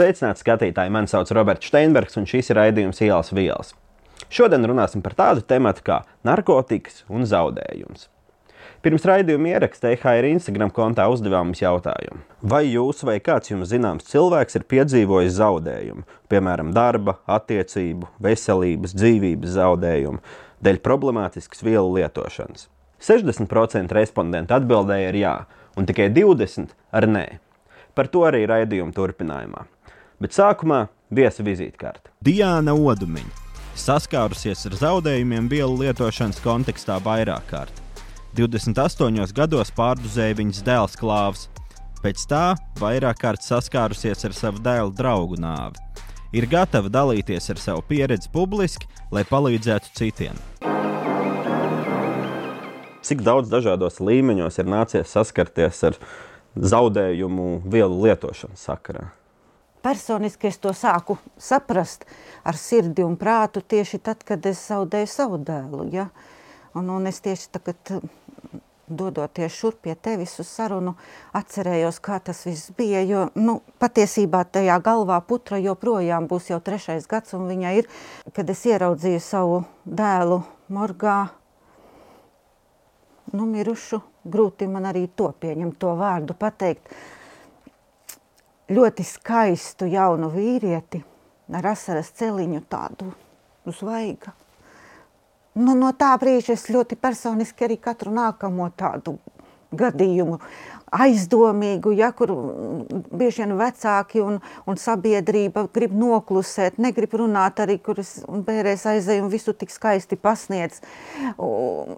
Sveicināti skatītāji! Mani sauc Roberts Steinbergs, un šis ir raidījums Ielas vielas. Šodien runāsim par tādu tematu kā narkotikas un zaudējums. Pirms raidījuma ieraksta EHR Instagram kontā uzdevām mums jautājumu, vai jūs vai kāds jums zināms cilvēks ir piedzīvojis zaudējumu, piemēram, darba, attiecību, veselības, dzīvības zaudējumu dēļ problemātiskas vielu lietošanas. 60% respondentu atbildēja ar jā, un tikai 20% ar nē. Par to arī raidījuma turpinājumā. Bet sākumā viesa vizītkarte. Diana Odumiņa saskārusies ar zaudējumiem vielu lietošanas kontekstā vairāk kārt. 28 gados pārduzēja viņas dēls Klāvs. Pēc tā vairāk kārt saskārusies ar savu dēlu draugu nāvi. Ir gatava dalīties ar savu pieredzi publiski, lai palīdzētu citiem. Cik daudz dažādos līmeņos ir nācies saskarties ar zaudējumu vielu lietošanas sakarā? Personiski es to sāku saprast ar sirdi un prātu tieši tad, kad es zaudēju savu dēlu. Ja? Un, un es tieši tagad, dodoties šurp pie tevis uz sarunu, atcerējos, kā tas viss bija. Jo nu, patiesībā tajā galvā putra joprojām būs jau trešais gads, un viņa ir, kad es ieraudzīju savu dēlu morgā, nu, mirušu. Grūti man arī to pieņemt, to vārdu pateikt. Ļoti skaistu jaunu vīrieti ar asaras celiņu tādu zvaiga. Nu, no tā brīža es ļoti personiski arī katru nākamo tādu gadījumu aizdomīgu, ja, kur bieži vien vecāki un, un sabiedrība grib noklusēt, negrib runāt arī, kur es bērēs aizēju un visu tik skaisti pasniedz.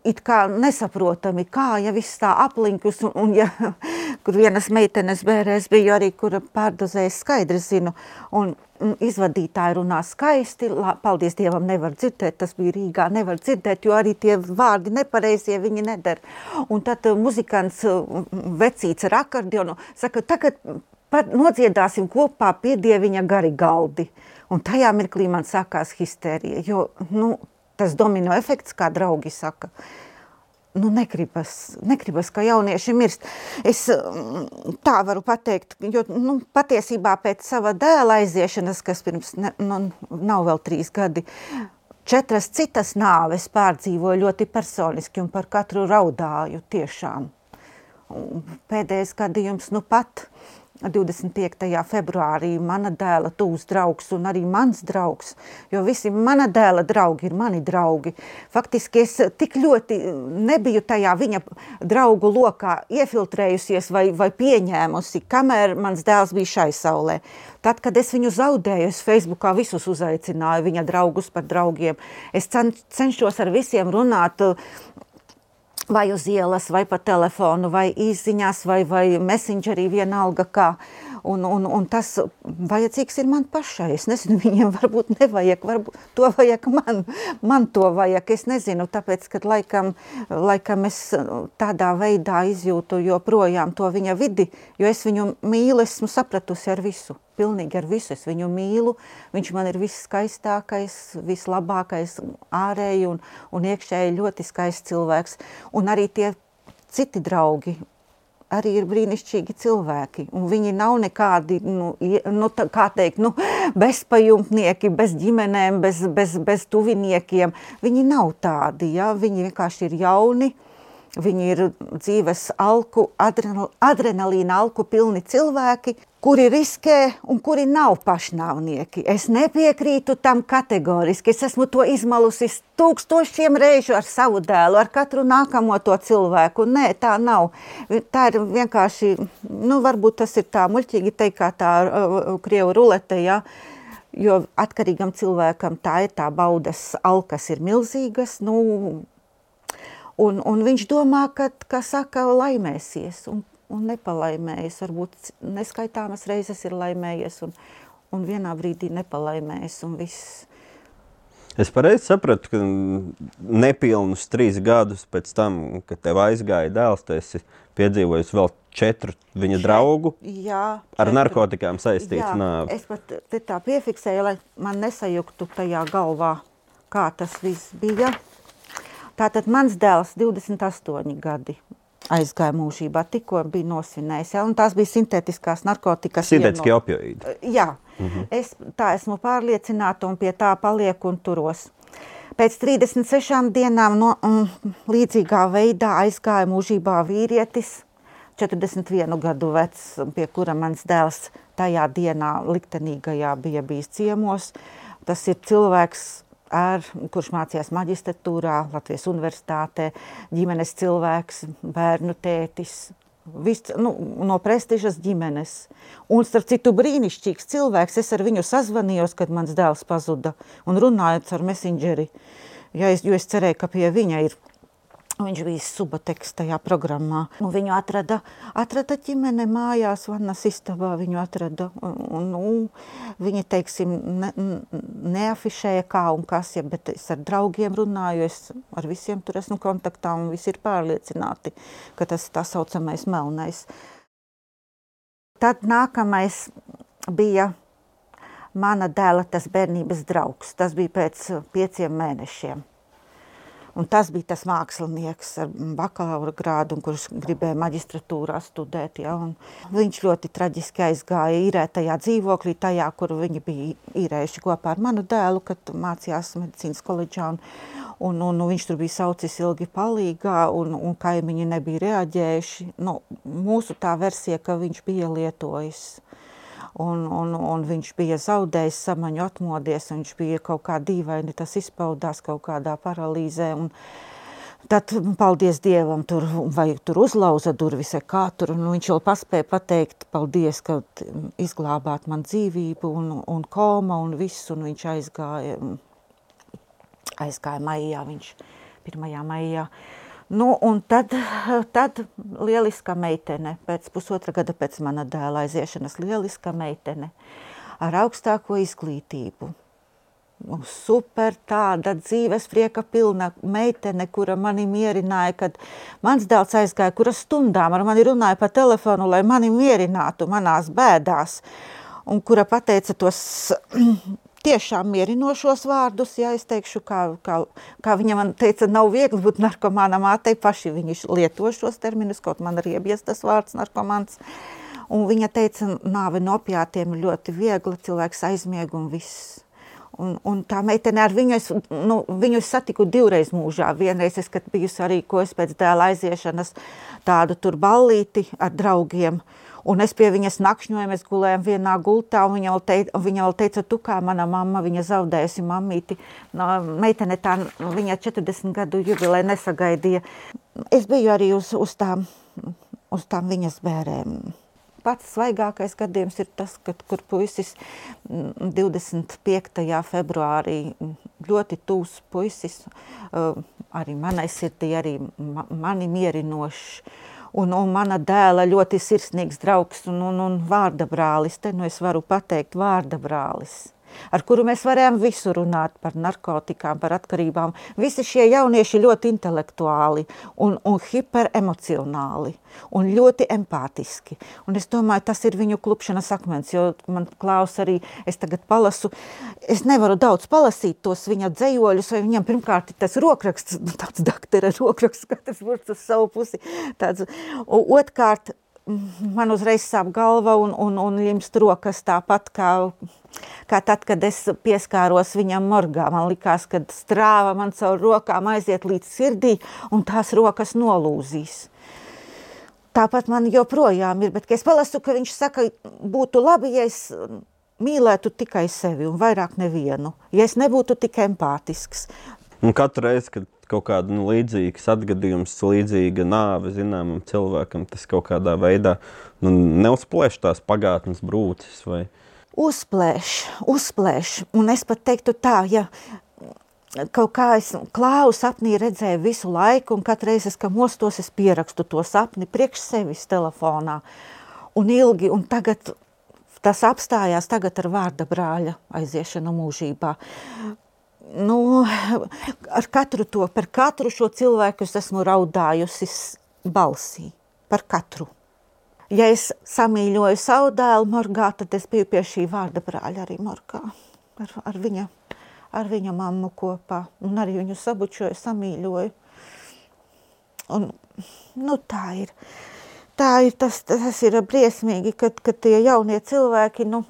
It kā nesaprotami, kā, ja viss tā aplinkus, un, un ja, kur vienas meitenes bērēs bija arī, kura pārdozēja skaidri zinu, un izvadītāji runā skaisti, paldies Dievam nevar dzirdēt, tas bija Rīgā, nevar dzirdēt, jo arī tie vārdi nepareizie viņi nedara. Un tad uh, muzikants uh, vecīts ar akordionu saka, tagad nodziedāsim kopā pie Dieviņa gari galdi. Un tajā mirklī man sākās histērija, jo nu, tas domino efekts, kā draugi saka, uh, nu, negribas, negribas, ka jaunieši mirst. Es mm, tā varu pateikt, jo nu, patiesībā pēc sava dēla aiziešanas, kas pirms ne, nu, nav vēl trīs gadi, četras citas nāves pārdzīvoju ļoti personiski un par katru raudāju tiešām. Pēdējais gadījums nu pat 25. februārī mana dēla tūs draugs un arī mans draugs, jo visi mana dēla draugi ir mani draugi. Faktiski es tik ļoti nebiju tajā viņa draugu lokā iefiltrējusies vai, vai pieņēmusi, kamēr mans dēls bija šai saulē. Tad, kad es viņu zaudēju, es Facebookā visus uzaicināju, viņa draugus par draugiem. Es cenšos ar visiem runāt vai uz ielas, vai pa telefonu, vai īsiņās, vai, vai messengerī vienalga kā. Un, un, un tas vajadzīgs ir man pašai. Es nezinu, viņiem varbūt nevajag, varbūt to vajag man, man to vajag. Es nezinu, tāpēc, ka laikam, laikam es tādā veidā izjūtu joprojām to viņa vidi, jo es viņu mīlu, esmu sapratusi ar visu pilnīgi ar visu. Es viņu mīlu, viņš man ir viskaistākais, vislabākais ārēji un, un iekšēji ļoti skaists cilvēks. Un arī tie citi draugi, arī ir brīnišķīgi cilvēki. Viņi nav nekādi, nu, nu, tā, kā teikt, nu, bezpajumtnieki, bez ģimenēm, bez, bez, bez tuviniekiem. Viņi nav tādi, ja? viņi vienkārši ir jauni, Viņi ir dzīves alku, adrenal, adrenalīna alku pilni cilvēki, kuri riskē un kuri nav pašnāvnieki. Es nepiekrītu tam kategoriski. Es esmu to izmalusi tūkstošiem reižu ar savu dēlu, ar katru nākamo to cilvēku. Nē, tā nav. Tā ir vienkārši, nu, varbūt tas ir tā muļķīgi teikt, kā tā uh, krievu rulete, ja? jo atkarīgam cilvēkam tā ir tā baudas alkas ir milzīgas, nu, Un, un viņš domā, ka, ka saka, laimēsies un, un nepalaimējas. Varbūt neskaitāmas reizes ir laimējies un, un vienā brīdī nepalaimējas un viss. Es pareizi sapratu, ka nepilnus trīs gadus pēc tam, kad tev aizgāja dēls, tu esi piedzīvojis vēl četru viņa Šeit, draugu jā, ar četru. narkotikām saistītu nāvi. Es pat tā piefiksēju, lai man nesajuktu tajā galvā, kā tas viss bija. Tātad mans dēls 28 gadi aizgāja mūžībā, tikko bija nosvinējis. Ja? Un tās bija sintētiskās narkotikas. Sintētiskie no... opioīdi. Jā, mm -hmm. es tā esmu pārliecināta un pie tā palieku un turos. Pēc 36 dienām no, um, līdzīgā veidā aizgāja mūžībā vīrietis, 41 gadu vecs, pie kura mans dēls tajā dienā liktenīgajā bija bijis ciemos. Tas ir cilvēks, ar, kurš mācījās maģistratūrā, Latvijas universitātē, ģimenes cilvēks, bērnu tētis. Viss, nu, no prestižas ģimenes. Un, starp citu, brīnišķīgs cilvēks. Es ar viņu sazvanījos, kad mans dēls pazuda un runājot ar messengeri. Ja es, jo es cerēju, ka pie viņa ir Viņš bija subateks tajā programmā. Un viņu atrada, atrada ģimene mājās, vannas istabā viņu atrada. Un, un, un viņi, teiksim, ne, neafišēja kā un kas, ja, bet es ar draugiem runāju, es ar visiem tur esmu kontaktā un visi ir pārliecināti, ka tas ir tā saucamais melnais. Tad nākamais bija mana dēla tas bērnības draugs. Tas bija pēc pieciem mēnešiem. Un tas bija tas mākslinieks ar bakalaura grādu, kurš gribēja maģistratūrā studēt. Ja, viņš ļoti traģiski aizgāja īrētajā dzīvoklī, tajā, kur viņi bija īrējuši kopā ar manu dēlu, kad mācījās medicīnas koledžā. Un, un, un, un viņš tur bija saucis ilgi palīgā, un, un kaimiņi nebija reaģējuši. Nu, mūsu tā versija, ka viņš bija lietojis un, un, un viņš bija zaudējis samaņu atmodies, viņš bija kaut kā dīvaini, tas izpaudās kaut kādā paralīzē, un tad, paldies Dievam, tur, vai tur uzlauza durvis, kā tur, un viņš vēl paspēja pateikt, paldies, ka izglābāt man dzīvību, un, un koma, un viss, un viņš aizgāja, aizgāja maijā, viņš 1. maijā, Nu, un tad, tad lieliska meitene, pēc pusotra gada pēc mana dēla aiziešanas, lieliska meitene ar augstāko izglītību. Nu, super tāda dzīves prieka pilna meitene, kura mani mierināja, kad mans dēls aizgāja, kura stundām ar mani runāja pa telefonu, lai mani mierinātu manās bēdās, un kura pateica tos tiešām mierinošos vārdus, ja es teikšu, kā, kā, kā viņa man teica, nav viegli būt narkomāna mātei, paši viņi lieto šos terminus, kaut man arī iebies tas vārds narkomāns. Un viņa teica, nāve no opiātiem ir ļoti viegla, cilvēks aizmieg un viss. Un, un tā meitene ar viņu, es, nu, viņu es satiku divreiz mūžā. Vienreiz es, kad ko es pēc dēla aiziešanas, tādu tur ballīti ar draugiem. Uh, Un es pie viņas nakšņoju, mēs gulējām vienā gultā, un viņa vēl, teica, viņa vēl teica, tu kā mana mamma, viņa zaudējusi mammīti. No, meitene tā, viņa 40 gadu jubilē nesagaidīja. Es biju arī uz, uz, tām, uz tām viņas bērēm. Pats svaigākais gadījums ir tas, kad, kur puisis 25. februārī ļoti tūs puisis, arī manai sirdī, arī mani mierinošs, un, un mana dēla ļoti sirsnīgs draugs un, un, un vārda brālis. Te nu es varu pateikt vārda brālis ar kuru mēs varējām visu runāt par narkotikām, par atkarībām. Visi šie jaunieši ļoti intelektuāli un, un hiperemocionāli un ļoti empātiski. Un es domāju, tas ir viņu klupšanas akmens, jo man klaus arī, es tagad palasu, es nevaru daudz palasīt tos viņa dzējoļus, vai viņam pirmkārt ir tas rokraksts, nu, tāds daktera rokraksts, katrs burts uz savu pusi. Tāds, otkārt, man uzreiz sāp galva un, un, un limst rokas tāpat kā, kā tad, kad es pieskāros viņam morgā. Man likās, ka strāva man caur rokām aiziet līdz sirdī un tās rokas nolūzīs. Tāpat man joprojām ir, bet es palasu, ka viņš saka, būtu labi, ja es mīlētu tikai sevi un vairāk nevienu, ja es nebūtu tik empātisks. Un katru reizi, kad kaut kāda nu, līdzīga atgadījums, līdzīga nāve zināmam cilvēkam, tas kaut kādā veidā nu, neuzplēš tās pagātnes brūces. Vai... Uzplēš, uzplēš. Un es pat teiktu tā, ja kaut kā es klāvu sapnī redzēju visu laiku, un katru reizi, kad mostos, es pierakstu to sapni priekš sevis telefonā. Un ilgi, un tagad tas apstājās tagad ar vārda brāļa aiziešanu mūžībā nu, ar katru to, par katru šo cilvēku es esmu raudājusi balsī, par katru. Ja es samīļoju savu dēlu Morgā, tad es biju pie šī vārda brāļa arī Morgā, ar, ar, viņa, ar viņa mammu kopā, un arī viņu sabučoju, samīļoju. Un nu, tā ir. Tā ir, tas, tas ir briesmīgi, kad, kad tie jaunie cilvēki, nu,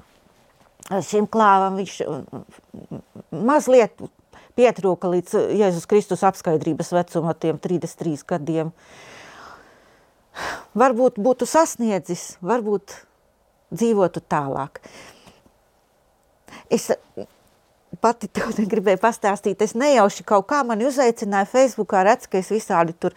šim klāvam viņš mazliet pietrūka līdz Jēzus Kristus apskaidrības vecuma tiem 33 gadiem. Varbūt būtu sasniedzis, varbūt dzīvotu tālāk. Es pati to gribēju pastāstīt, es nejauši kaut kā mani uzaicināja Facebookā, redz, ka es visādi tur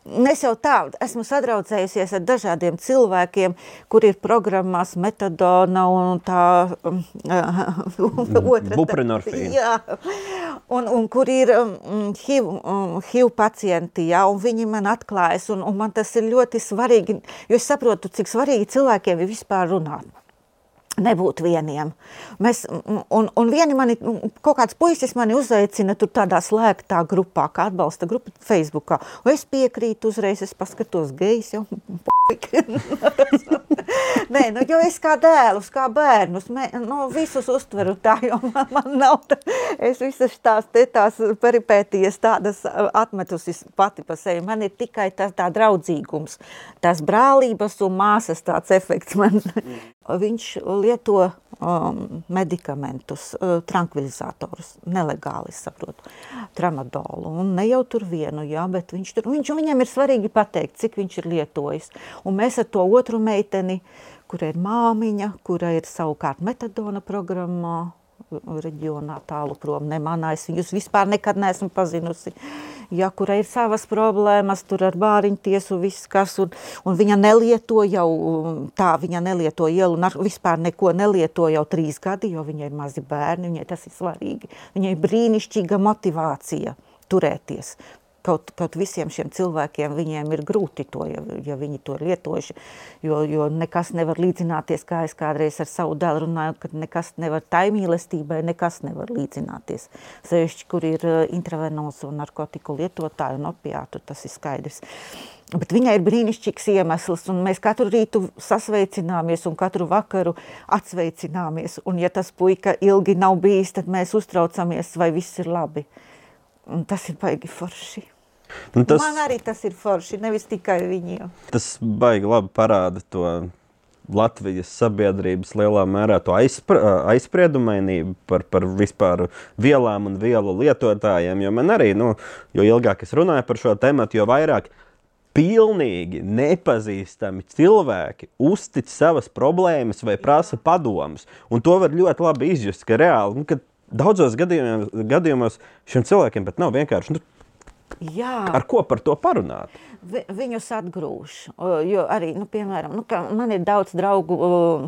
Es jau tā esmu sadraudzējusies ar dažādiem cilvēkiem, kur ir programmās metadona un tā um, otra. Buprenorfīna. Jā, un, un kur ir um, HIV, um, HIV pacienti, jā, un viņi man atklājas, un, un man tas ir ļoti svarīgi, jo es saprotu, cik svarīgi cilvēkiem ir vispār runāt nebūt vieniem. Mēs, un, un vieni mani, kaut kāds puisis mani uzaicina tur tādā slēgtā grupā, kā atbalsta grupa Facebookā. Un es piekrītu uzreiz, es paskatos gejs jau. Nē, nu, jo es kā dēlus, kā bērnus, mē, nu, visus uztveru tā, jo man, man nav, tā, es visas tās, te, tās peripētijas tādas atmetusi pati pa sevi. Man ir tikai tas tā draudzīgums, tās brālības un māsas tāds efekts man. Viņš lieto um, medikamentus, uh, trankvilizatorus, nelegāli saprotu, tramadolu. Un ne jau tur vienu, jā, bet viņš tur, viņš, viņam ir svarīgi pateikt, cik viņš ir lietojis. Un mēs ar to otru meiteni, kura ir māmiņa, kura ir savukārt metadona programmā, reģionā tālu prom, ne manā, es viņus vispār nekad neesmu pazinusi. Uh, ja kurai ir savas problēmas, tur ar bāriņu tiesu viss kas, un, un viņa nelieto jau tā, viņa nelieto ielu, un vispār neko nelieto jau trīs gadi, jo viņai ir mazi bērni, viņai tas ir svarīgi. Viņai ir brīnišķīga motivācija turēties kaut, kaut visiem šiem cilvēkiem viņiem ir grūti to, ja, ja viņi to ir lietojuši, jo, jo nekas nevar līdzināties, kā es kādreiz ar savu dēlu runāju, kad nekas nevar tai mīlestībai, nekas nevar līdzināties. Sevišķi, kur ir uh, intravenos un narkotiku lietotāju un opiātu, tas ir skaidrs. Bet viņai ir brīnišķīgs iemesls, un mēs katru rītu sasveicināmies un katru vakaru atsveicināmies. Un ja tas puika ilgi nav bijis, tad mēs uztraucamies, vai viss ir labi. Un tas ir baigi forši. Un tas, Man arī tas ir forši, nevis tikai viņiem. Tas baigi labi parāda to Latvijas sabiedrības lielā mērā to aizspr aizspriedumainību par, par vispār vielām un vielu lietotājiem. Jo man arī, nu, jo ilgāk es runāju par šo tēmu, jo vairāk pilnīgi nepazīstami cilvēki uztic savas problēmas vai prasa padomus. Un to var ļoti labi izjust, ka reāli, nu, kad daudzos gadījumos, gadījumos šiem cilvēkiem pat nav vienkārši. Nu, Jā. Ar ko par to parunāt? Vi, viņus atgrūž. Jo arī, nu, piemēram, nu, man ir daudz draugu,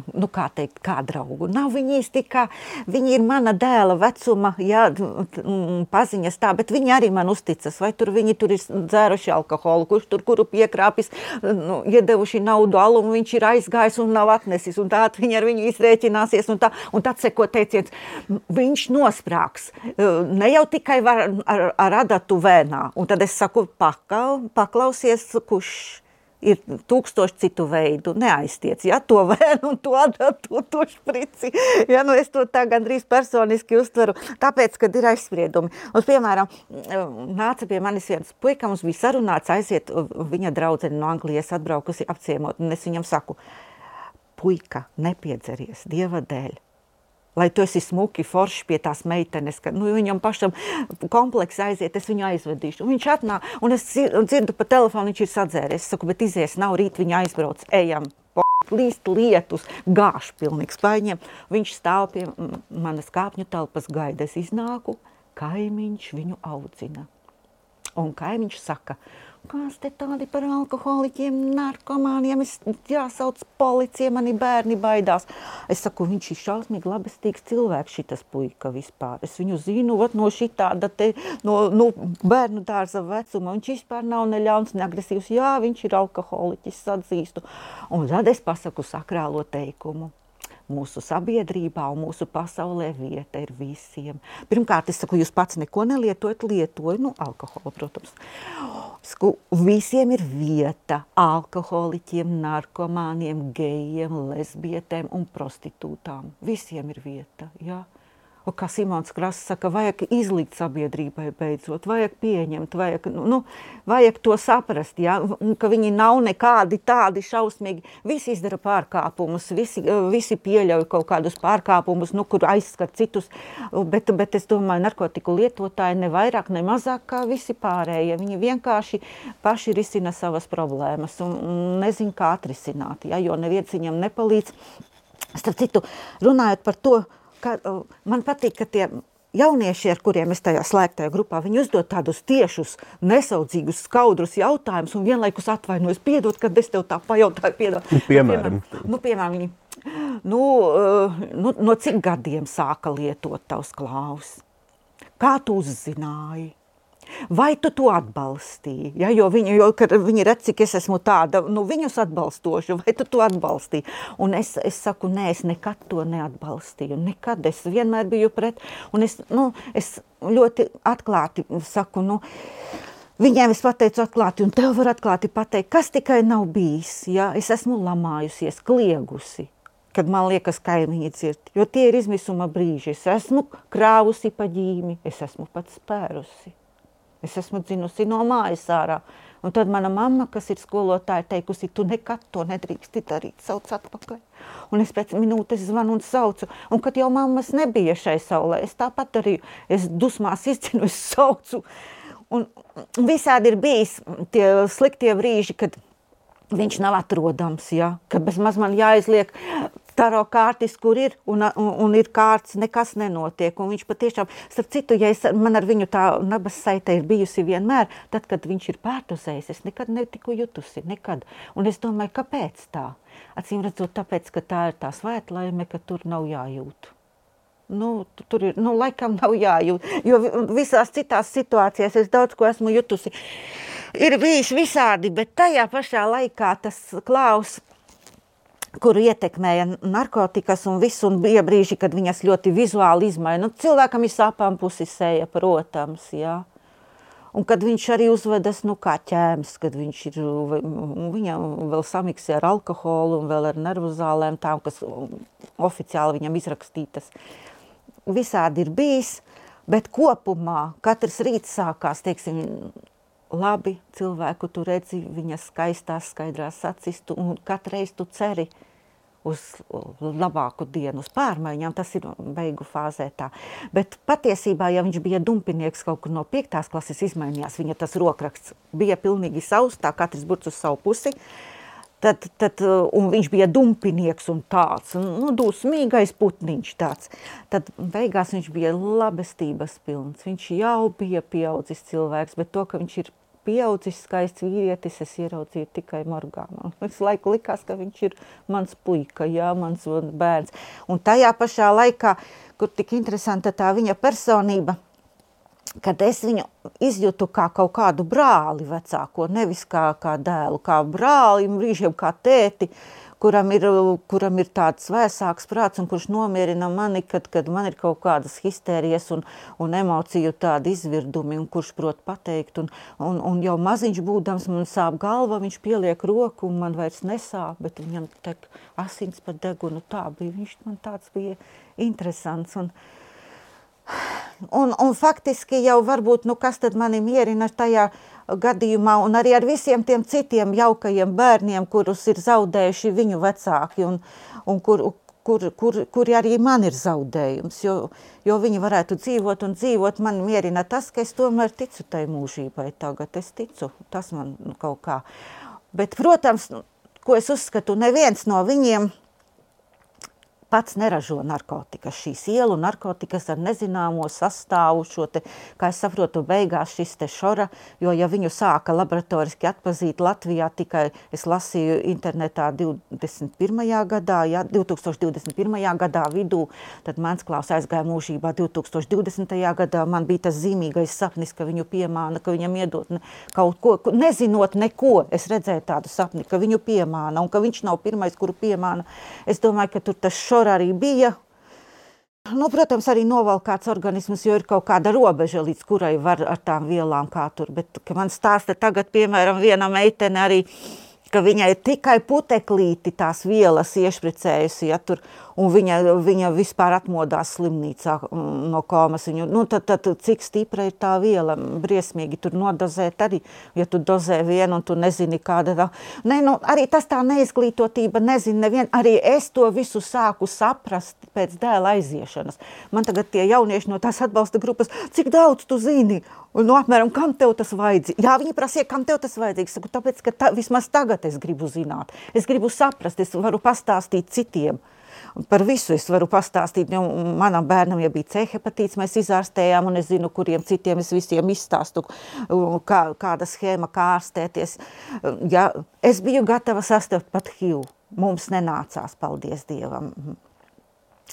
nu, kā teikt, kā draugu. Nav viņi īsti kā, viņi ir mana dēla vecuma, jā, paziņas tā, bet viņi arī man uzticas. Vai tur viņi tur ir dzēruši alkoholu, kurš tur kuru piekrāpis, nu, iedevuši naudu alumu, viņš ir aizgājis un nav atnesis. Un tā viņi ar viņu izrēķināsies. Un, tā, un tad seko teiciens, viņš nosprāks. Ne jau tikai var, ar, ar adatu vēnā. Un tad es saku, pakal, paklausies, kurš ir tūkstoši citu veidu, neaiztiec, ja, to vēnu un to adatu, to šprici. Ja, nu es to tā gandrīz personiski uztveru, tāpēc, kad ir aizspriedumi. Un, piemēram, nāca pie manis viens puika, mums bija sarunāts aiziet, viņa draudzene no Anglijas atbraukusi apciemot, un es viņam saku, puika, nepiedzeries, Dieva dēļ, lai tu esi smuki, forši pie tās meitenes, ka nu, viņam pašam kompleks aiziet, es viņu aizvedīšu. Un viņš atnāk, un es dzirdu pa telefonu, viņš ir sadzēries. Es saku, bet izies nav, rīt viņa aizbrauc, ejam. Līst lietus, gāž pilnīgs paņem. Viņš stāv pie manas kāpņu telpas gaida. Es iznāku, kaimiņš viņu audzina. Un kaimiņš saka, Kas te tādi par alkoholiķiem, narkomāniem? Es jāsauc policija, mani bērni baidās. Es saku, viņš ir šausmīgi labestīgs cilvēks, šitas puika vispār. Es viņu zinu, ot, no šitāda te, no, no bērnu dārza vecuma. Viņš vispār nav ne ļauns, ne agresīvs. Jā, viņš ir alkoholiķis, atzīstu. Un tad es pasaku sakrālo teikumu mūsu sabiedrībā un mūsu pasaulē vieta ir visiem. Pirmkārt, es saku, jūs pats neko nelietojat, lietoju, nu, alkoholu, protams. Sku, visiem ir vieta alkoholiķiem, narkomāniem, gejiem, lesbietēm un prostitūtām. Visiem ir vieta, jā. Un kā Simons Krasts saka, vajag izlikt sabiedrībai beidzot, vajag pieņemt, vajag, nu, vajag to saprast, ja? ka viņi nav nekādi tādi šausmīgi. Visi izdara pārkāpumus, visi, visi pieļauj kaut kādus pārkāpumus, nu, kur aizskar citus, bet, bet es domāju, narkotiku lietotāji ne vairāk, ne mazāk kā visi pārējie. Viņi vienkārši paši risina savas problēmas un, un nezin, kā atrisināt, ja? jo neviens viņam nepalīdz. Starp citu, runājot par to, ka, man patīk, ka tie jaunieši, ar kuriem es tajā slēgtajā grupā, viņi uzdod tādus tiešus, nesaudzīgus, skaudrus jautājumus un vienlaikus atvainojas, piedod, kad es tev tā pajautāju, piedod. Nu, piemēram. Nu, piemēram, nu, viņi, nu, nu, no cik gadiem sāka lietot tavs klaus? Kā tu uzzināji? Vai tu to atbalstīji? Ja, jo viņi, jo, viņi redz, cik es esmu tāda, nu, viņus atbalstoša, vai tu to atbalstīji? Un es, es saku, nē, es nekad to neatbalstīju. Nekad es vienmēr biju pret. Un es, nu, es ļoti atklāti saku, nu, Viņiem es pateicu atklāti, un tev var atklāti pateikt, kas tikai nav bijis. Ja? Es esmu lamājusies, kliegusi, kad man liekas, kaimiņi dzird. Jo tie ir izmisuma brīži. Es esmu krāvusi pa ģīmi, es esmu pat spērusi. Es esmu dzinusi no mājas ārā. Un tad mana mamma, kas ir skolotāja, teikusi, tu nekad to nedrīksti darīt, sauc atpakaļ. Un es pēc minūtes zvanu un saucu. Un kad jau mammas nebija šai saulē, es tāpat darīju. Es dusmās izcinu, es saucu. Un visādi ir bijis tie sliktie brīži, kad viņš nav atrodams, ja? ka bez maz man jāizliek taro kārtis, kur ir, un, un, un ir kārts, nekas nenotiek. Un viņš patiešām, starp citu, ja es, man ar viņu tā nabas saite ir bijusi vienmēr, tad, kad viņš ir pārdozējis, es nekad netiku jutusi, nekad. Un es domāju, kāpēc tā? Acīm redzot, tāpēc, ka tā ir tā svētlaime, ka tur nav jājūt. Nu, tur ir, nu, laikam nav jājūt, jo visās citās situācijās es daudz ko esmu jutusi. Ir bijis visādi, bet tajā pašā laikā tas klaus kuru ietekmēja narkotikas un viss, un bija brīži, kad viņas ļoti vizuāli izmaina. Nu, cilvēkam ir sāpām pusi seja, protams, jā. Un kad viņš arī uzvedas, nu, kā ķēmis, kad viņš ir, viņam vēl samiksē ar alkoholu un vēl ar nervu zālēm, tām, kas oficiāli viņam izrakstītas. Visādi ir bijis, bet kopumā katrs rīts sākās, teiksim, labi cilvēku tu redzi viņas skaistās, skaidrās acis, tu, un katreiz tu ceri uz labāku dienu, uz pārmaiņām, tas ir beigu fāzē tā. Bet patiesībā, ja viņš bija dumpinieks kaut kur no piektās klases izmainījās, viņa tas rokraksts bija pilnīgi savs, tā katrs burts uz savu pusi, tad, tad, un viņš bija dumpinieks un tāds, nu, dusmīgais putniņš tāds. Tad beigās viņš bija labestības pilns, viņš jau bija pieaudzis cilvēks, bet to, ka viņš ir pieaudzis skaists vīrietis, es ieraudzīju tikai morgā. Man visu laiku likās, ka viņš ir mans puika, jā, mans bērns. Un tajā pašā laikā, kur tik interesanta tā viņa personība, kad es viņu izjūtu kā kaut kādu brāli vecāko, nevis kā, kā dēlu, kā brāli, brīžiem kā tēti, uh, kuram ir, kuram ir tāds vēsāks prāts un kurš nomierina mani, kad, kad man ir kaut kādas histērijas un, un emociju tādi izvirdumi, un kurš prot pateikt. Un, un, un jau maziņš būdams man sāp galva, viņš pieliek roku un man vairs nesāp, bet viņam tek asins pa degunu. Tā bija, viņš man tāds bija interesants. Un, un, un faktiski jau varbūt, nu kas tad mani mierina tajā, uh, gadījumā, un arī ar visiem tiem citiem jaukajiem bērniem, kurus ir zaudējuši viņu vecāki, un, un kur, kur, kur, kur arī man ir zaudējums, jo, jo viņi varētu dzīvot un dzīvot. Man mierina tas, ka es tomēr ticu tai mūžībai tagad, es ticu, tas man kaut kā. Bet, protams, ko es uzskatu, neviens no viņiem pats neražo narkotikas. Šīs ielu narkotikas ar nezināmo sastāvu, šo te, kā es saprotu, beigās šis te šora, jo ja viņu sāka laboratoriski atpazīt Latvijā tikai, es lasīju internetā 21. gadā, ja, 2021. gadā vidū, tad mans klaus aizgāja mūžībā 2020. gadā, man bija tas zīmīgais sapnis, ka viņu piemāna, ka viņam iedot ne, kaut ko, nezinot neko, es redzēju tādu sapni, ka viņu piemāna un ka viņš nav pirmais, kuru piemāna. Es domāju, ka tur tas šora tur arī bija. Nu, protams, arī novalkāts organisms, jo ir kaut kāda robeža, līdz kurai var ar tām vielām kā tur. Bet man stāsta tagad, piemēram, viena meitene arī, ka viņai tikai puteklīti tās vielas iešpricējusi, ja tur, Un viņa, viņa vispār atmodās slimnīcā mm, no komas. Viņu, nu, tad, tad, cik stipra ir tā viela, briesmīgi tur nodozēt arī, ja tu dozē vienu un tu nezini, kāda tā. Ne, nu, arī tas tā neizglītotība, nezinu, nevien, arī es to visu sāku saprast pēc dēla aiziešanas. Man tagad tie jaunieši no tās atbalsta grupas, cik daudz tu zini? Un, nu, apmēram, kam tev tas vajadzīgs? Jā, viņi prasīja, kam tev tas vajadzīgs. Saku, tāpēc, ka ta, vismaz tagad es gribu zināt. Es gribu saprast, es varu pastāstīt citiem. Par visu es varu pastāstīt. Nu, manam bērnam ja bija C hepatīts, mēs izārstējām, un es zinu, kuriem citiem es visiem izstāstu, kā, kāda schēma, kā ārstēties. Ja, es biju gatava sastapt pat HIV. Mums nenācās, paldies Dievam.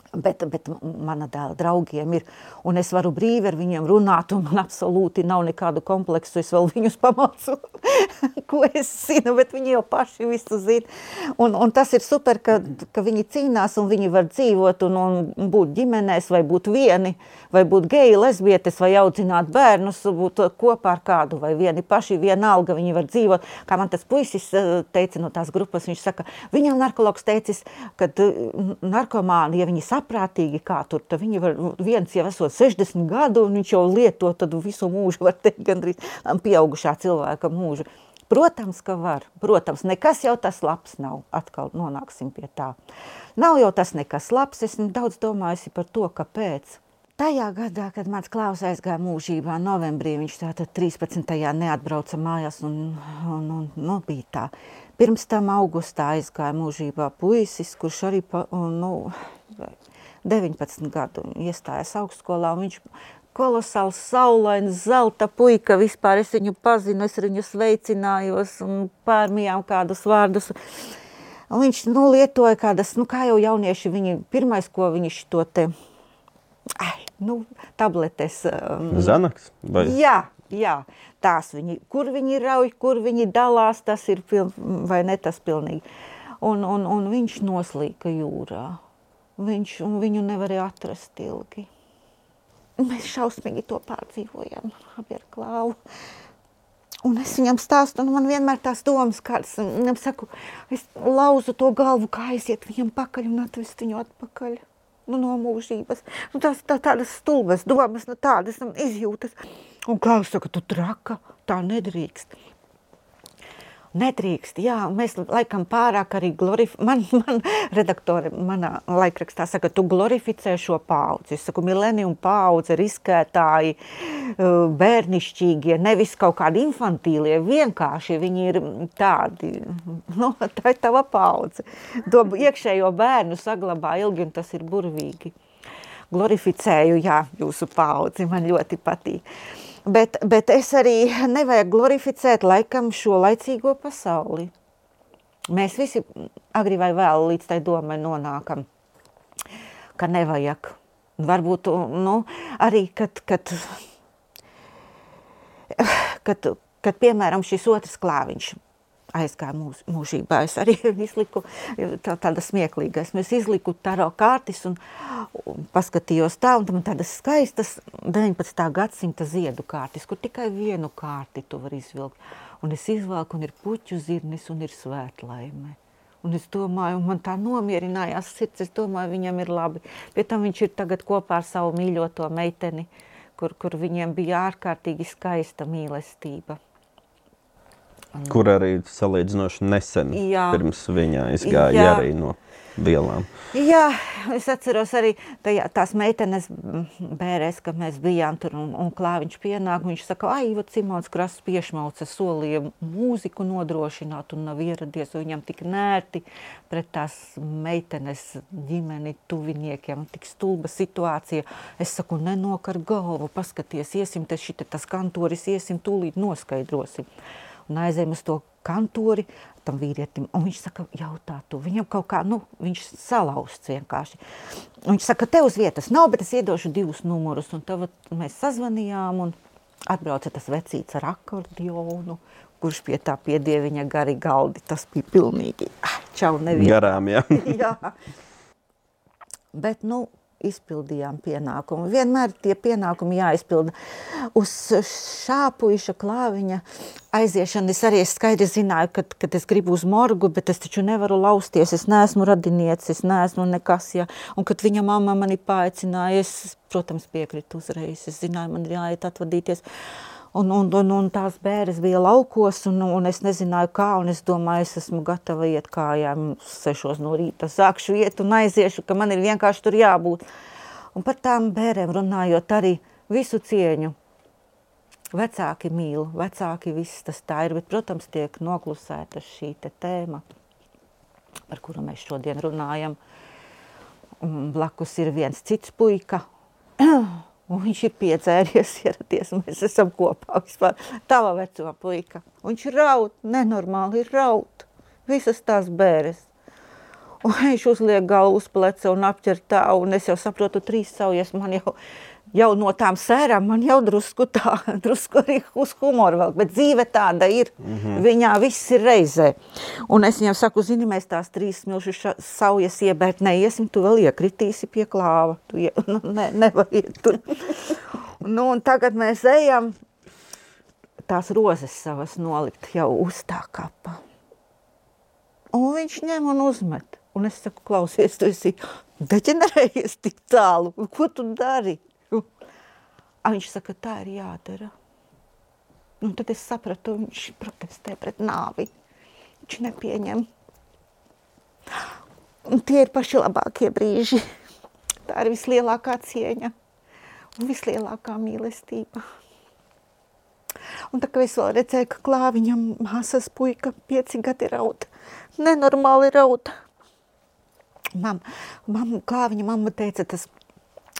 Bet, bet mana dēla draugiem ir, un es varu brīvi ar viņiem runāt, un man absolūti nav nekādu kompleksu. Es vēl viņus pamācu, ko es zinu, bet viņi jau paši visu zina. Un, un tas ir super, ka, ka viņi cīnās, un viņi var dzīvot un, un būt ģimenēs, vai būt vieni, vai būt geji, lesbietes, vai audzināt bērnus, būt kopā ar kādu, vai vieni paši, vienalga viņi var dzīvot. Kā man tas puisis eh, teica no tās grupas, viņš saka, viņam narkologs teicis, ka narkomāni, ja viņi saprātīgi, kā tur viņi var, viens jau esot 60 gadu, un viņš jau lieto tad visu mūžu, var teikt, gandrīz pieaugušā cilvēka mūžu. Protams, ka var. Protams, nekas jau tas labs nav. Atkal nonāksim pie tā. Nav jau tas nekas labs. Esmu daudz domājusi par to, kāpēc. Tajā gadā, kad mans klaus aizgāja mūžībā, novembrī, viņš tātad 13. neatbrauca mājās un, un, un nu, bija tā. Pirms tam augustā aizgāja mūžībā puisis, kurš arī, pa, nu, 19 gadu iestājās augstskolā, viņš kolosāls, saulains, zelta puika, vispār es viņu pazinu, es viņu sveicinājos un pārmījām kādus vārdus. Un viņš, nu, lietoja kādas, nu, kā jau jaunieši, viņi, pirmais, ko viņš to te, ai, nu, tabletes. Um, Zanaks? Vai? Jā, jā, tās viņi, kur viņi rauj, kur viņi dalās, tas ir piln, vai ne tas pilnīgi. Un, un, un viņš noslīka jūrā. Viņš, viņu nevarēja atrast ilgi. Mēs šausmīgi to pārdzīvojām abi ar klāvu. Un es viņam stāstu, un man vienmēr tās domas, kādas, viņam saku, es lauzu to galvu, kā aiziet viņam pakaļ un atvest viņu atpakaļ. Nu, no mūžības. Nu, tās tā, tādas stulbas domas, nu, tādas nu, izjūtas. Un Klaus saka, tu traka, tā nedrīkst. Nedrīkst, jā, mēs laikam pārāk arī glorificējam. Man, man redaktore manā laikrakstā saka, tu glorificē šo paudzi. Es saku, milenium paudze, riskētāji, bērnišķīgie, nevis kaut kādi infantīlie, vienkārši viņi ir tādi, nu, tā ir tava paudze. To iekšējo bērnu saglabā ilgi un tas ir burvīgi. Glorificēju, jā, jūsu paudzi, man ļoti patīk. Bet, bet es arī nevajag glorificēt laikam šo laicīgo pasauli. Mēs visi agri vai vēl līdz tai domai nonākam, ka nevajag. Varbūt nu, arī, kad, kad, kad, kad, piemēram, šis otrs klāviņš aizgāja mūž, mūžībā. Es arī izliku tā, tāda smieklīga. Es izliku taro kārtis un, un paskatījos tā, un tam tādas skaistas 19. gadsimta ziedu kārtis, kur tikai vienu kārti tu var izvilkt. Un es izvelku, un ir puķu zirnis, un ir svētlaime. Un es domāju, man tā nomierinājās sirds, es domāju, viņam ir labi. Pie tam viņš ir tagad kopā ar savu mīļoto meiteni, kur, kur viņiem bija ārkārtīgi skaista mīlestība. Kur arī salīdzinoši nesen Jā. pirms viņa izgāja Jā. arī no vielām. Jā, es atceros arī tajā, tās meitenes bērēs, kad mēs bijām tur un, un klāviņš pienāk. Viņš saka, ai, Ivo Simons Krasts piešmauca solīja mūziku nodrošināt un nav ieradies, un viņam tik nērti pret tās meitenes ģimeni, tuviniekiem, tik stulba situācija. Es saku, nenokar galvu, paskaties, iesim te šite tas kantoris, iesim tūlīt noskaidrosim un aizējām uz to kantori tam vīrietim. Un viņš saka, jautā tu, viņam kaut kā, nu, viņš salauzts vienkārši. Un viņš saka, te uz vietas nav, bet es iedošu divus numurus. Un tad mēs sazvanījām un atbrauca tas vecīts ar akordionu, kurš pie tā piedie viņa gari galdi. Tas bija pilnīgi, ah, čau, nevienā. Garām, jā. jā. Bet, nu, izpildījām pienākumu. Vienmēr tie pienākumi jāizpilda. Uz šā puiša klāviņa aiziešana es arī skaidri zināju, kad, kad es gribu uz morgu, bet es taču nevaru lausties, es neesmu radiniecis, es neesmu nekas, ja. Un kad viņa mamma mani paaicināja, es, protams, piekritu uzreiz, es zināju, man ir jāiet atvadīties. Un, un, un, un tās bērres bija laukos, un, un es nezināju, kā. Es domāju, es esmu gatava iet kājām, sešos no rīta. Sākšu iet un aiziešu, ka man ir vienkārši tur jābūt. Un par tām bērniem runājot, arī visu cieņu. Vecāki mīl, vecāki viss tas tā ir, bet, protams, tiek noklusēta šī te tēma, par kuru mēs šodien runājam. Un blakus ir viens cits puika, Un viņš ir piedzēries, ieradies, mēs esam kopā vispār. Tava vecuma puika. Un viņš raud, nenormāli ir raud. Visas tās bēres. Un viņš uzliek galvu uz pleca un apķer tā, un es jau saprotu, trīs saujas man jau jau no tām sērām man jau drusku tā, drusku arī uz humoru vēl, bet dzīve tāda ir, mm -hmm. viņā viss ir reizē. Un es viņam saku, zini, mēs tās trīs milšu saujas iebērt neiesim, tu vēl iekritīsi pie klāva, tu ie, nu, ne, nevar iet tur. nu, un tagad mēs ejam tās rozes savas nolikt jau uz tā kapa. Un viņš ņem un uzmet. Un es saku, klausies, tu esi deģenerējies tik tālu, ko tu dari? A viņš saka, tā ir jādara. Un tad es sapratu, viņš protestē pret nāvi. Viņš nepieņem. Un tie ir paši labākie brīži. Tā ir vislielākā cieņa un vislielākā mīlestība. Un tā kā es vēl redzēju, ka klāviņam māsas puika pieci gadi raud. Nenormāli raud. Mam, mam, klāviņa mamma teica, tas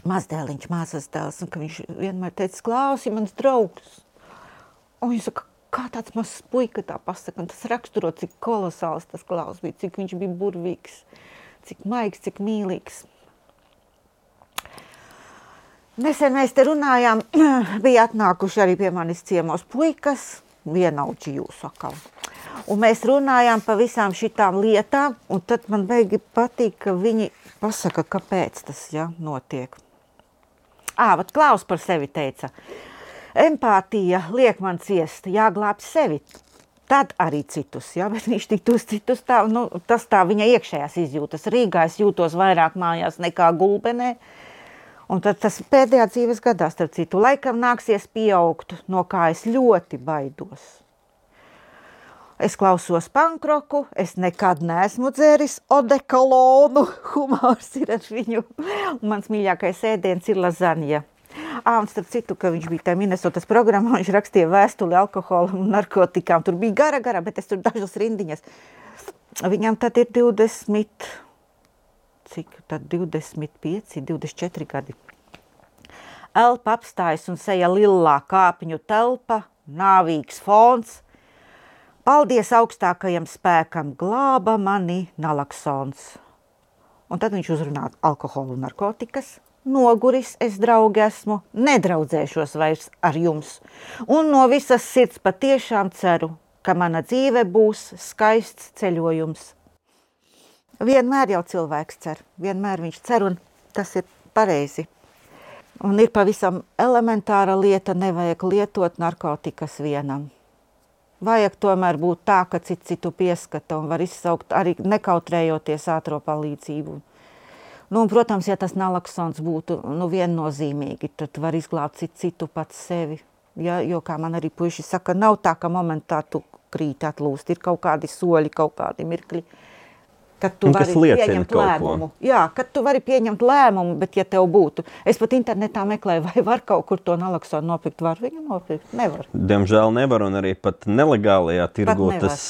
mazdēliņš, māsas dēls, un viņš vienmēr teica, klausi mans draugs. Un viņš saka, kā tāds mazs puika tā pasaka, un tas raksturo, cik kolosāls tas klaus bija, cik viņš bija burvīgs, cik maigs, cik mīlīgs. Nesen mēs te runājām, bija atnākuši arī pie manis ciemos puikas, vienauči jūsu akal. Un mēs runājām par visām šitām lietām, un tad man beigi patīk, ka viņi pasaka, kāpēc tas ja, notiek. Ā, vat Klaus par sevi teica, empātija liek man ciest, jāglābj sevi. Tad arī citus, ja, bet viņš tik tos citus tā, nu, tas tā viņa iekšējās izjūtas. Rīgā es jūtos vairāk mājās nekā gulbenē, un tad tas pēdējā dzīves gadā, starp citu, laikam nāksies pieaugt, no kā es ļoti baidos. Es klausos pankroku, es nekad neesmu dzēris odekolonu, humors ir ar viņu. Un mans mīļākais ēdiens ir lazaņa. À, un starp citu, ka viņš bija tajā Minnesotas programmā, viņš rakstīja vēstuli alkoholam un narkotikām. Tur bija gara, gara, bet es tur dažas rindiņas. Viņam tad ir 20, cik tad 25, 24 gadi. Elpa apstājas un seja lillā kāpņu telpa, nāvīgs fons – Paldies augstākajam spēkam, glāba mani nalaksons. Un tad viņš uzrunā alkoholu un narkotikas. Noguris es, draugi, esmu, nedraudzēšos vairs ar jums. Un no visas sirds patiešām ceru, ka mana dzīve būs skaists ceļojums. Vienmēr jau cilvēks cer, vienmēr viņš cer, un tas ir pareizi. Un ir pavisam elementāra lieta, nevajag lietot narkotikas vienam vajag tomēr būt tā, ka cits citu pieskata un var izsaukt arī nekautrējoties ātro palīdzību. Nu, un, protams, ja tas nalaksons būtu nu, viennozīmīgi, tad var izglābt citu, citu pats sevi. Ja, jo, kā man arī puiši saka, nav tā, ka momentā tu krīt atlūst, ir kaut kādi soļi, kaut kādi mirkļi. Uh, Kad tu vari pieņemt lēmumu. Ko. Jā, kad tu vari pieņemt lēmumu, bet ja tev būtu. Es pat internetā meklēju, vai var kaut kur to naloksonu nopirkt. Var viņu nopirkt? Nevar. Diemžēl nevar, un arī pat nelegālajā tirgu tas,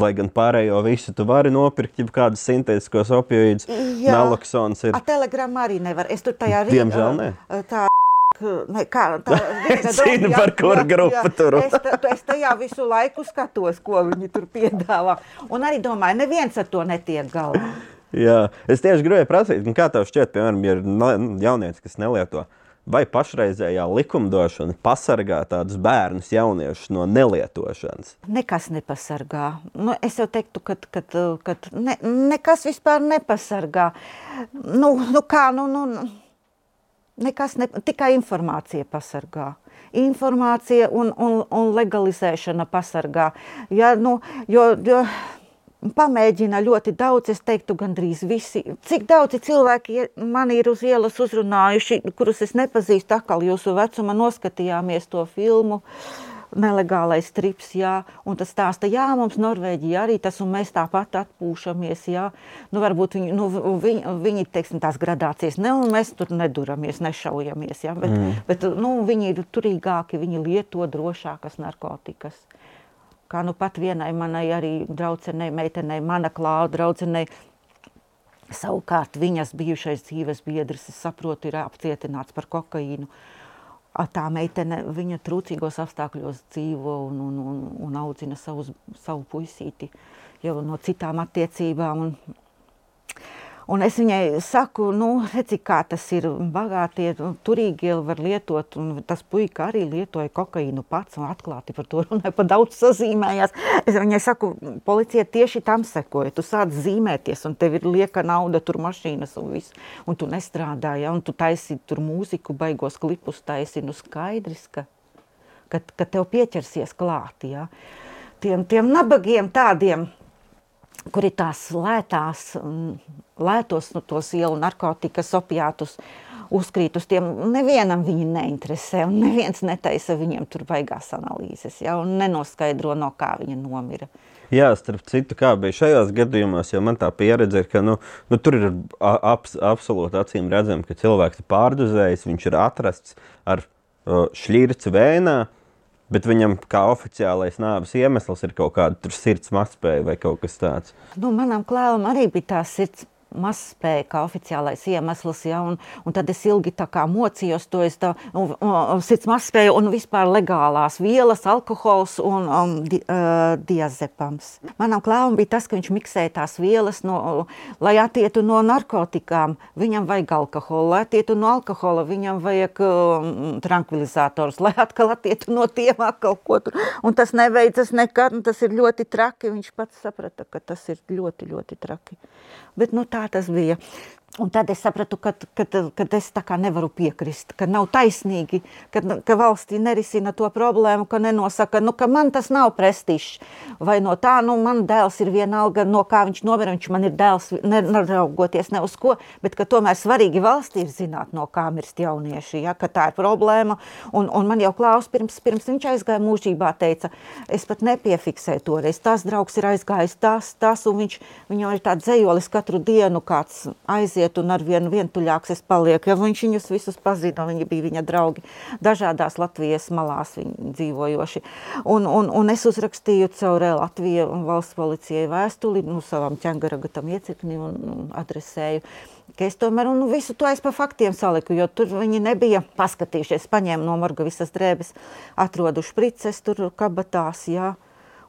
lai gan pārējo visu tu vari nopirkt, ja kādas sintētiskos opioīdus, naloksons ir. A telegramma arī nevar. Es tur tajā rītā. Diemžēl ne. Tā ne, kā, tā es zinu, jā, par kuru grupu tur es, es tajā visu laiku skatos, ko viņi tur piedāvā. Un arī domāju, neviens ar to netiek galā. Jā, es tieši gribēju prasīt, kā tev šķiet, piemēram, ja ir jaunietis, kas nelieto vai pašreizējā likumdošana pasargā tādus bērnus, jauniešus no nelietošanas? Nekas nepasargā. Nu, es jau teiktu, ka ne, nekas vispār nepasargā. Nu, nu kā, nu, nu, nekas ne, tikai informācija pasargā informācija un, un, un legalizēšana pasargā. Ja, nu, jo, jo, Pamēģina ļoti daudz, es teiktu, gandrīz visi. Cik daudzi cilvēki man ir uz ielas uzrunājuši, kurus es nepazīstu, atkal jūsu vecuma noskatījāmies to filmu. Nelegālais strips, jā, un tas stāsta, jā, mums Norvēģija arī tas, un mēs tāpat atpūšamies, jā. Nu, varbūt viņi, nu, viņi, viņi teiksim, tās gradācijas, ne, un mēs tur neduramies, nešaujamies, jā, bet, mm. bet nu, viņi ir turīgāki, viņi lieto drošākas narkotikas kā nu pat vienai manai arī draudzenei, meitenei, mana klāva draudzenei, savukārt viņas bijušais dzīves biedrs, es saprotu, ir apcietināts par kokaīnu. Tā meitene, viņa trūcīgos apstākļos dzīvo un, un, un, un audzina savus, savu puisīti jau no citām attiecībām. Un, Un es viņai saku, nu, redzi, kā tas ir bagātie, turīgie var lietot, un tas puika arī lietoja kokaīnu pats un atklāti par to runāja, pa daudz sazīmējās. Es viņai saku, policija tieši tam sekoja, tu sāc zīmēties, un tev ir lieka nauda, tur mašīnas un viss, un tu nestrādā, ja, un tu taisi tur mūziku, baigos klipus taisi, nu skaidrs, ka, ka, ka tev pieķersies klāt, ja. Tiem, tiem nabagiem tādiem, kur ir tās lētās, lētos no tos ielu narkotikas, opiātus, uzkrīt uz tiem. Nevienam viņi neinteresē, un neviens netaisa viņiem tur baigās analīzes, ja, un nenoskaidro, no kā viņa nomira. Jā, starp citu, kā bija šajos gadījumos, jo man tā pieredze ir, ka nu, nu, tur ir abs, absolūti acīm redzami, ka cilvēks ir pārdozējis, viņš ir atrasts ar šķirci vēnā, Bet viņam kā oficiālais nāves iemesls ir kaut kāda sirds mazspēja vai kaut kas tāds. Nu, manam klēlam arī bija tā sirds mazspēja kā oficiālais iemesls, ja, un, un tad es ilgi tā kā mocījos to, es tā, un, un, sirds mazspēja un vispār legālās vielas, alkohols un um, di, uh, diazepams. Manam klāvam bija tas, ka viņš miksēja tās vielas, no, lai attietu no narkotikām, viņam vajag alkoholu, lai attietu no alkohola, viņam vajag um, tranquilizators, lai atkal attietu no tiem atkal ko tur, un tas neveidzas nekad, un tas ir ļoti traki, viņš pats saprata, ka tas ir ļoti, ļoti traki. Bet nu, tā tas bija. Un tad es sapratu, ka, ka, ka es tā kā nevaru piekrist, ka nav taisnīgi, ka, ka valstī nerisina to problēmu, ka nenosaka, nu, ka man tas nav prestižs. Vai no tā, nu, man dēls ir vienalga, no kā viņš nomira, viņš man ir dēls, neraugoties ne uz ko, bet ka tomēr svarīgi valstī ir zināt, no kā mirst jaunieši, ja, ka tā ir problēma. Un, un man jau Klaus pirms, pirms viņš aizgāja mūžībā teica, es pat nepiefiksēju toreiz, tas draugs ir aizgājis tas, tas, un viņš, viņam ir tāds dzējolis katru dienu kāds aiziet aiziet, un ar vienu vientuļāks es palieku. Ja viņš viņus visus pazina, viņi bija viņa draugi. Dažādās Latvijas malās viņi dzīvojoši. Un, un, un es uzrakstīju caur Latviju valsts policijai vēstuli, nu, savam ķengaragatam iecirkni un, un adresēju ka es tomēr nu, visu to pa faktiem saliku, jo tur viņi nebija paskatījušies. Paņēma no morga visas drēbes, atrodu šprices tur kabatās, jā.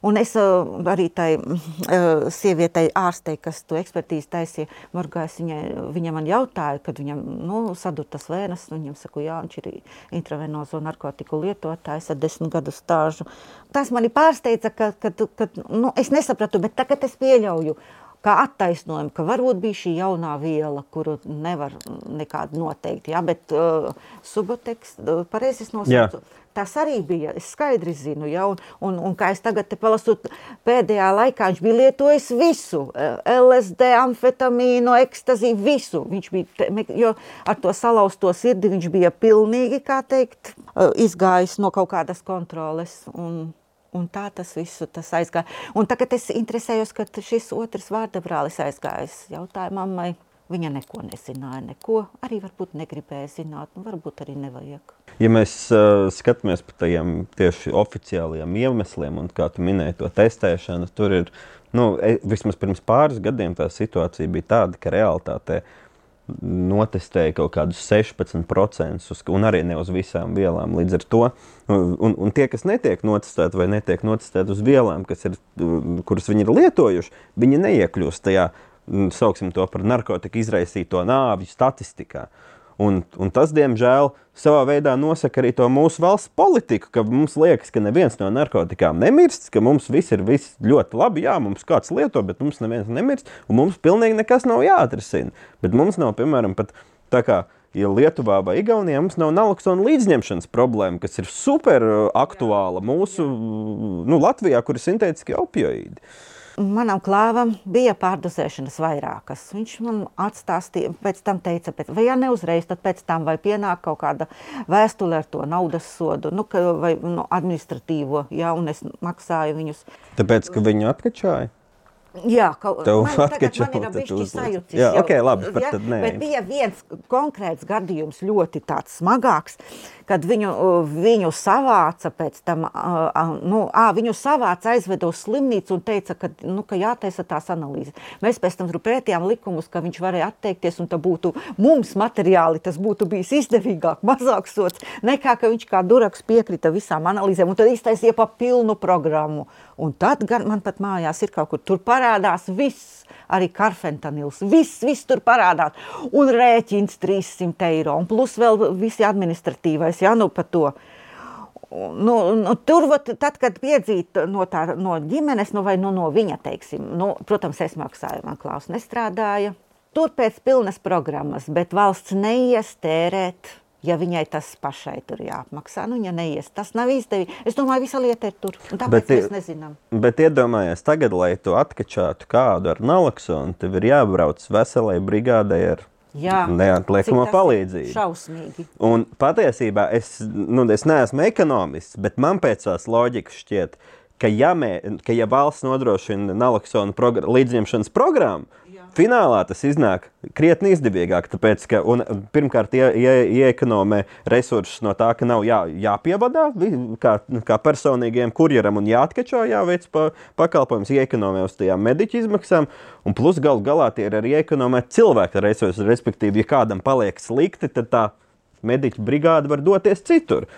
Un es uh, arī tai uh, sievietei ārstei, kas to ekspertīzi taisīja, Margais, viņai, viņa man jautāja, kad viņam nu, sadurtas vēnas, viņam saku, jā, viņš ir intravenozo narkotiku lietotājs ar desmit gadu stāžu. Tas mani pārsteidza, ka, ka, ka nu, es nesapratu, bet tagad es pieļauju, kā attaisnojumu, ka varbūt bija šī jaunā viela, kuru nevar nekādu noteikt. Ja? Bet uh, suboteks, uh, pareizi es nosaucu. Jā. Tas arī bija. Es skaidri zinu, ja, un, un, un kā es tagad palasu, pēdējā laikā viņš bija lietojis visu. LSD, amfetamīnu, ekstaziju, visu. Viņš bija, jo ar to salauzto sirdi viņš bija pilnīgi, kā teikt, izgājis no kaut kādas kontroles. Un, un tā tas visu tas aizgāja. Un tagad es interesējos, ka šis otrs vārdabrālis aizgājis. Jautāju mammai, viņa neko nezināja, neko. Arī varbūt negribēja zināt, nu varbūt arī nevajag. Ja mēs uh, skatāmies par tādiem tieši oficiāliem iemesliem, un kā tu minēji, to testēšanu, tur ir nu, e, vismaz pirms pāris gadiem tā situācija bija tāda, ka realitātē notestēja kaut kādus 16%, uz, un arī ne uz visām vielām. Līdz ar to, un, un tie, kas netiek notestēti vai netiek notestēti uz vielām, ir, kuras viņi ir lietojuši, viņi neiekļūst tajā, sauksim to par narkotiku izraisīto nāvju statistikā. Un, un tas, diemžēl, savā veidā nosaka arī to mūsu valsts politiku, ka mums liekas, ka neviens no narkotikām nemirst, ka mums viss ir viss ļoti labi. Jā, mums kāds lieto, bet mums neviens nemirst, un mums pilnīgi nekas nav jāatrisina. Bet mums nav, piemēram, pat tā kā. Ja Lietuvā vai Igaunijā mums nav naloksona līdzņemšanas problēma, kas ir super uh, aktuāla mūsu nu, Latvijā, kur ir sintētiski opioīdi. Manam klāvam bija pārdozēšanas vairākas. Viņš man atstāstīja, pēc tam teica, pēc, vai ja ne uzreiz, tad pēc tam vai pienāk kaut kāda vēstule ar to naudas sodu, nu, ka, vai nu, administratīvo, jā, un es maksāju viņus. Tāpēc, ka viņu atkačāja? Jā, kaut tagad atkačā, man ir sajūtis. Jā, jau, ok, labi, tad nē. Bet bija viens konkrēts gadījums ļoti tāds smagāks, kad viņu, viņu savāca pēc tam, nu, ā, viņu savāca aizveda uz slimnīcu un teica, ka, nu, ka jātaisa tās analīzes. Mēs pēc tam tur pētījām likumus, ka viņš varēja atteikties un tā būtu mums materiāli, tas būtu bijis izdevīgāk, mazāk sots, nekā, ka viņš kā duraks piekrita visām analīzēm un tad iztaisīja pa pilnu programmu. Un tad gan man pat mājās ir kaut kur, tur parādās viss, arī karfentanils, viss, viss tur parādās. Un rēķins 300 eiro, un plus vēl visi administratīvais, jā, nu par to. Nu, nu, tur, vat, tad, kad piedzīt no, tā, no ģimenes, nu, vai nu, no viņa, teiksim, nu, protams, es maksāju, man klāsts nestrādāja. Tur pēc pilnas programmas, bet valsts neies tērēt ja viņai tas pašai tur jāapmaksā. Nu, ja neies, tas nav izdevīgi. Es domāju, visa lieta ir tur. Tāpēc Bet mēs nezinām. Bet iedomājies, tagad, lai tu atkačātu kādu ar naloksonu, tev ir jābrauc veselai brigādei ar neatliekamo palīdzību. Šausmīgi. Un patiesībā es, nu, es neesmu ekonomists, bet man pēc tās loģikas šķiet, ka ja, mē, ka ja valsts nodrošina naloksonu progr līdzņemšanas programmu, finālā tas iznāk krietni izdevīgāk. Tāpēc, ka, pirmkārt, ie, ie, iekonomē resursus no tā, ka nav jā, jāpievadā kā, kā personīgiem kurjeram un jāatkačo, jāveic pa, pakalpojums, iekonomē uz tajām mediķu izmaksām. Un plus gal galā tie ir arī iekonomē cilvēka resursi. Respektīvi, ja kādam paliek slikti, tad tā mediķu brigāde var doties citur.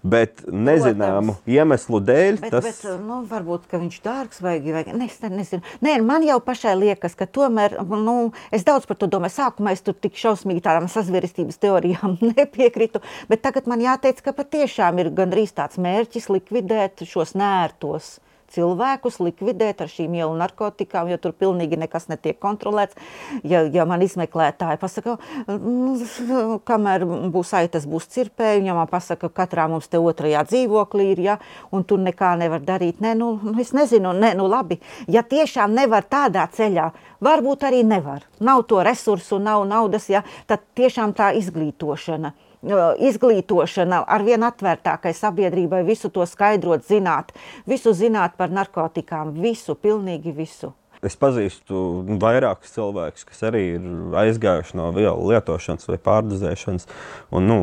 Bet nezināmu iemeslu dēļ Bet, tas bet nu, varbūt ka viņš ir dārgs vai, vai ne, ne- nezinu. Nē, man jau pašai liekas, ka tomēr nu, es daudz par to domāju. Sākumā es tur tik šausmīgi tādām sazvērestības teorijām nepiekritu, bet tagad man jāteic, ka patiešām ir gandrīz tāds mērķis likvidēt šos nērtos cilvēkus, likvidēt ar šīm ielu narkotikām, jo tur pilnīgi nekas netiek kontrolēts. Ja, ja man izmeklētāji pasaka, "Nu, kamēr būs aitas, būs cirpēji, ja man pasaka, ka katrā mums te otrajā dzīvoklī ir, ja, un tur nekā nevar darīt. Nē, nu, es nezinu, nē, nu labi, ja tiešām nevar tādā ceļā, varbūt arī nevar. Nav to resursu, nav naudas, ja, tad tiešām tā izglītošana izglītošana ar vien atvērtākai sabiedrībai, visu to skaidrot, zināt, visu zināt par narkotikām, visu, pilnīgi visu. Es pazīstu vairākus cilvēkus, kas arī ir aizgājuši no vielu lietošanas vai pārdozēšanas. Un, nu,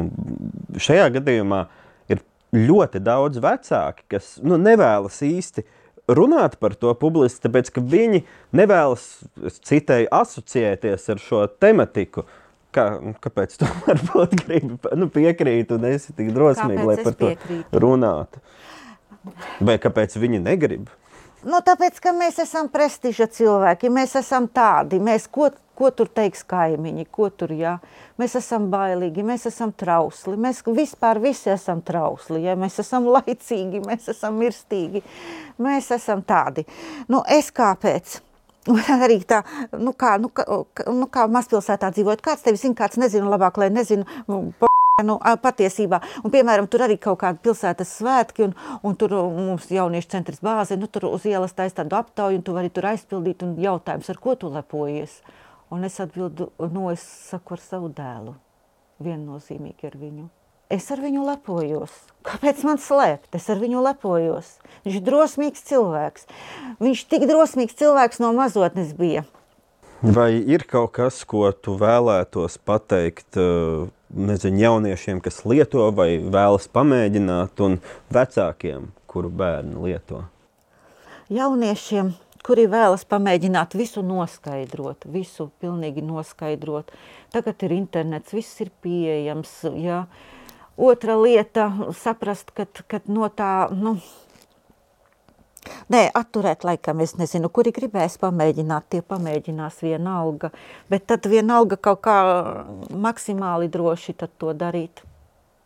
šajā gadījumā ir ļoti daudz vecāki, kas nu, nevēlas īsti runāt par to publiski, tāpēc ka viņi nevēlas, es citēju, asociēties ar šo tematiku. Kā, kāpēc tu varbūt gribi nu, piekrīt un esi tik drosmīgi, Kāpēc lai par to piekrītu? runātu? Vai kāpēc viņi negrib? Nu, tāpēc, ka mēs esam prestiža cilvēki, mēs esam tādi, mēs ko, ko tur teiks kaimiņi, ko tur jā. Mēs esam bailīgi, mēs esam trausli, mēs vispār visi esam trausli, ja? mēs esam laicīgi, mēs esam mirstīgi, mēs esam tādi. Nu, es kāpēc? Arī tā, nu kā, nu, kā, nu kā mazpilsētā dzīvojot, kāds tevi zina, kāds nezina labāk, lai nezinu, po- Nu, patiesībā, un, piemēram, tur arī kaut kāda pilsētas svētki, un, un tur mums jauniešu centrs bāze, nu, tur uz ielas taisa tādu aptauju, un tu vari tur aizpildīt, un jautājums, ar ko tu lepojies? Un es atbildu, no es saku ar savu dēlu, viennozīmīgi ar viņu. Es ar viņu lepojos. Kāpēc man slēpt? Es ar viņu lepojos. Viņš ir drosmīgs cilvēks. Viņš tik drosmīgs cilvēks no mazotnes bija. Vai ir kaut kas, ko tu vēlētos pateikt eh, nezinu, jauniešiem, kas lieto vai vēlas pamēģināt, un vecākiem, kuru bērni lieto? jauniešiem, kuri vēlas pamēģināt visu noskaidrot, visu pilnīgi noskaidrot. Tagad ir internets, viss ir pieejams. Jā. Otra lieta - saprast, ka, no tā. Nu, Nē, atturēt laikam, es nezinu, kuri gribēs pamēģināt, tie pamēģinās vienalga, bet tad vienalga kaut kā maksimāli droši to darīt.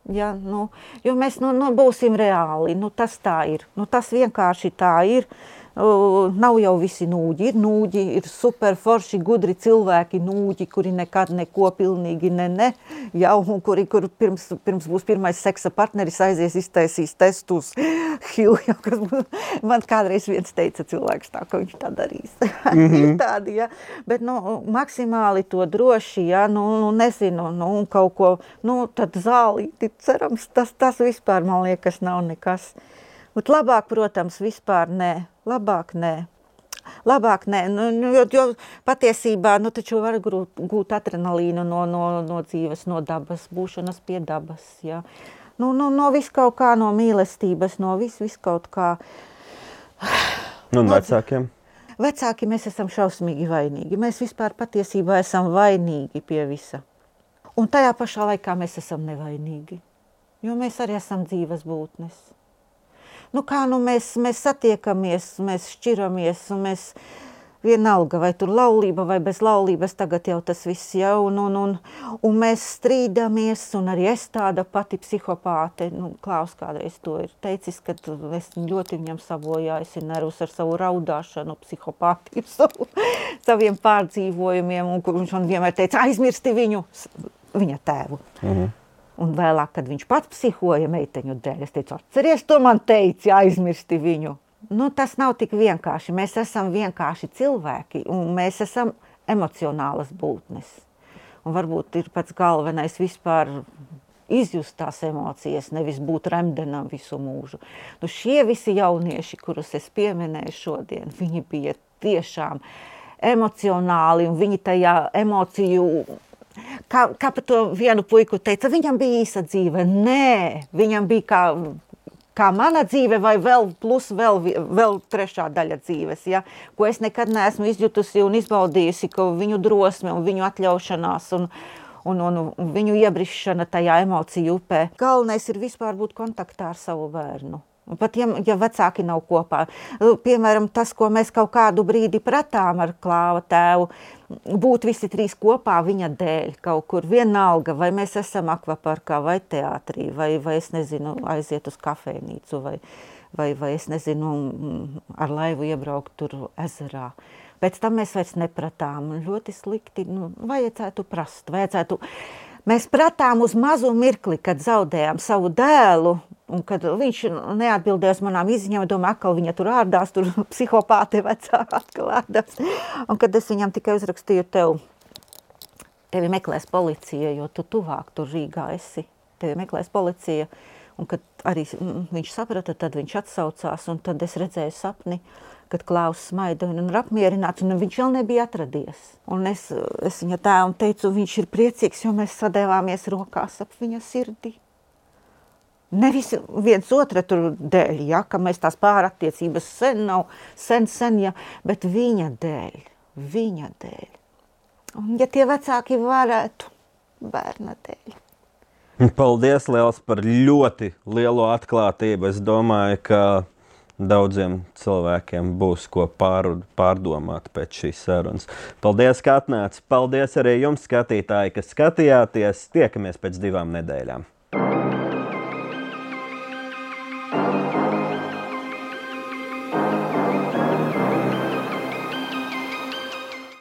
Ja, nu, jo mēs nu, nu, būsim reāli, nu, tas tā ir, nu, tas vienkārši tā ir. Uh, nav jau visi nūģi. Ir nūģi, ir super forši, gudri cilvēki, nūģi, kuri nekad neko pilnīgi ne, ne, jau, un kuri, kur pirms, pirms būs pirmais seksa partneris aizies iztaisīs testus HIV, jau, kas man kādreiz viens teica cilvēks tā, ka viņš tā darīs. Mm -hmm. tādi, ja, bet, nu, maksimāli to droši, ja, nu, nu nezinu, nu, kaut ko, nu, tad zālīti, cerams, tas, tas vispār, man liekas, nav nekas. Bet labāk, protams, vispār nē, labāk nē. Labāk nē, nu, nu, jo, jo patiesībā nu, var gūt, adrenalīnu no, no, no dzīves, no dabas, būšanas pie dabas. Ja. Nu, nu, no vis kaut kā, no mīlestības, no vis, vis kaut kā. Nu, un vecākiem? Vecāki mēs esam šausmīgi vainīgi. Mēs vispār patiesībā esam vainīgi pie visa. Un tajā pašā laikā mēs esam nevainīgi, jo mēs arī esam dzīves būtnes nu, kā nu mēs, mēs satiekamies, mēs šķiramies, un mēs vienalga, vai tur laulība vai bez laulības, tagad jau tas viss jau, un, un, un, un mēs strīdamies, un arī es tāda pati psihopāte, nu, Klaus kādreiz to ir teicis, ka es ļoti viņam sabojājusi nervus ar savu raudāšanu, psihopātiju, savu, saviem pārdzīvojumiem, un kur viņš man vienmēr teica, aizmirsti viņu, viņa tēvu. -hmm. Un vēlāk, kad viņš pats psihoja meiteņu dēļ, es teicu, atceries, to man teici, aizmirsti viņu. Nu, tas nav tik vienkārši. Mēs esam vienkārši cilvēki, un mēs esam emocionālas būtnes. Un varbūt ir pats galvenais vispār izjust tās emocijas, nevis būt remdenam visu mūžu. Nu, šie visi jaunieši, kurus es pieminēju šodien, viņi bija tiešām emocionāli, un viņi tajā emociju Kā, kā par to vienu puiku teica, viņam bija īsa dzīve. Nē, viņam bija kā, kā mana dzīve, vai vēl plus vēl, vēl trešā daļa dzīves, ja? ko es nekad neesmu izjutusi un izbaudījusi, ka viņu drosme un viņu atļaušanās un, un, un, un viņu iebrišana tajā emociju upē. Galvenais ir vispār būt kontaktā ar savu bērnu. Pat ja, ja vecāki nav kopā. Piemēram, tas, ko mēs kaut kādu brīdi pratām ar klāva tēvu, būt visi trīs kopā viņa dēļ kaut kur vienalga, vai mēs esam akvaparkā vai teātrī, vai, vai es nezinu, aiziet uz kafēnīcu, vai, vai, vai es nezinu, ar laivu iebraukt tur ezerā. Pēc tam mēs vairs nepratām. Ļoti slikti. Nu, vajadzētu prast, vajadzētu. Mēs pratām uz mazu mirkli, kad zaudējām savu dēlu, Un kad viņš neatbildēja uz manām izziņām, domāju, ka viņa tur ārdās, tur psihopāte vecā atkal ārdās. Un kad es viņam tikai uzrakstīju tev, tevi meklēs policija, jo tu tuvāk tur Rīgā esi, tevi meklēs policija. Un kad arī viņš saprata, tad viņš atsaucās, un tad es redzēju sapni, kad Klaus smaida un ir apmierināts, un viņš vēl nebija atradies. Un es, es viņa tēvam teicu, viņš ir priecīgs, jo mēs sadēvāmies rokās ap viņa sirdī. Nevis viens otra dēļ, ja, ka mēs tās pārattiecības sen nav, sen, sen, ja, bet viņa dēļ, viņa dēļ. Un ja tie vecāki varētu, bērna dēļ. Paldies liels par ļoti lielo atklātību. Es domāju, ka daudziem cilvēkiem būs ko pār, pārdomāt pēc šīs sarunas. Paldies, ka atnācāt! Paldies arī jums, skatītāji, kas skatījāties! Tiekamies pēc divām nedēļām!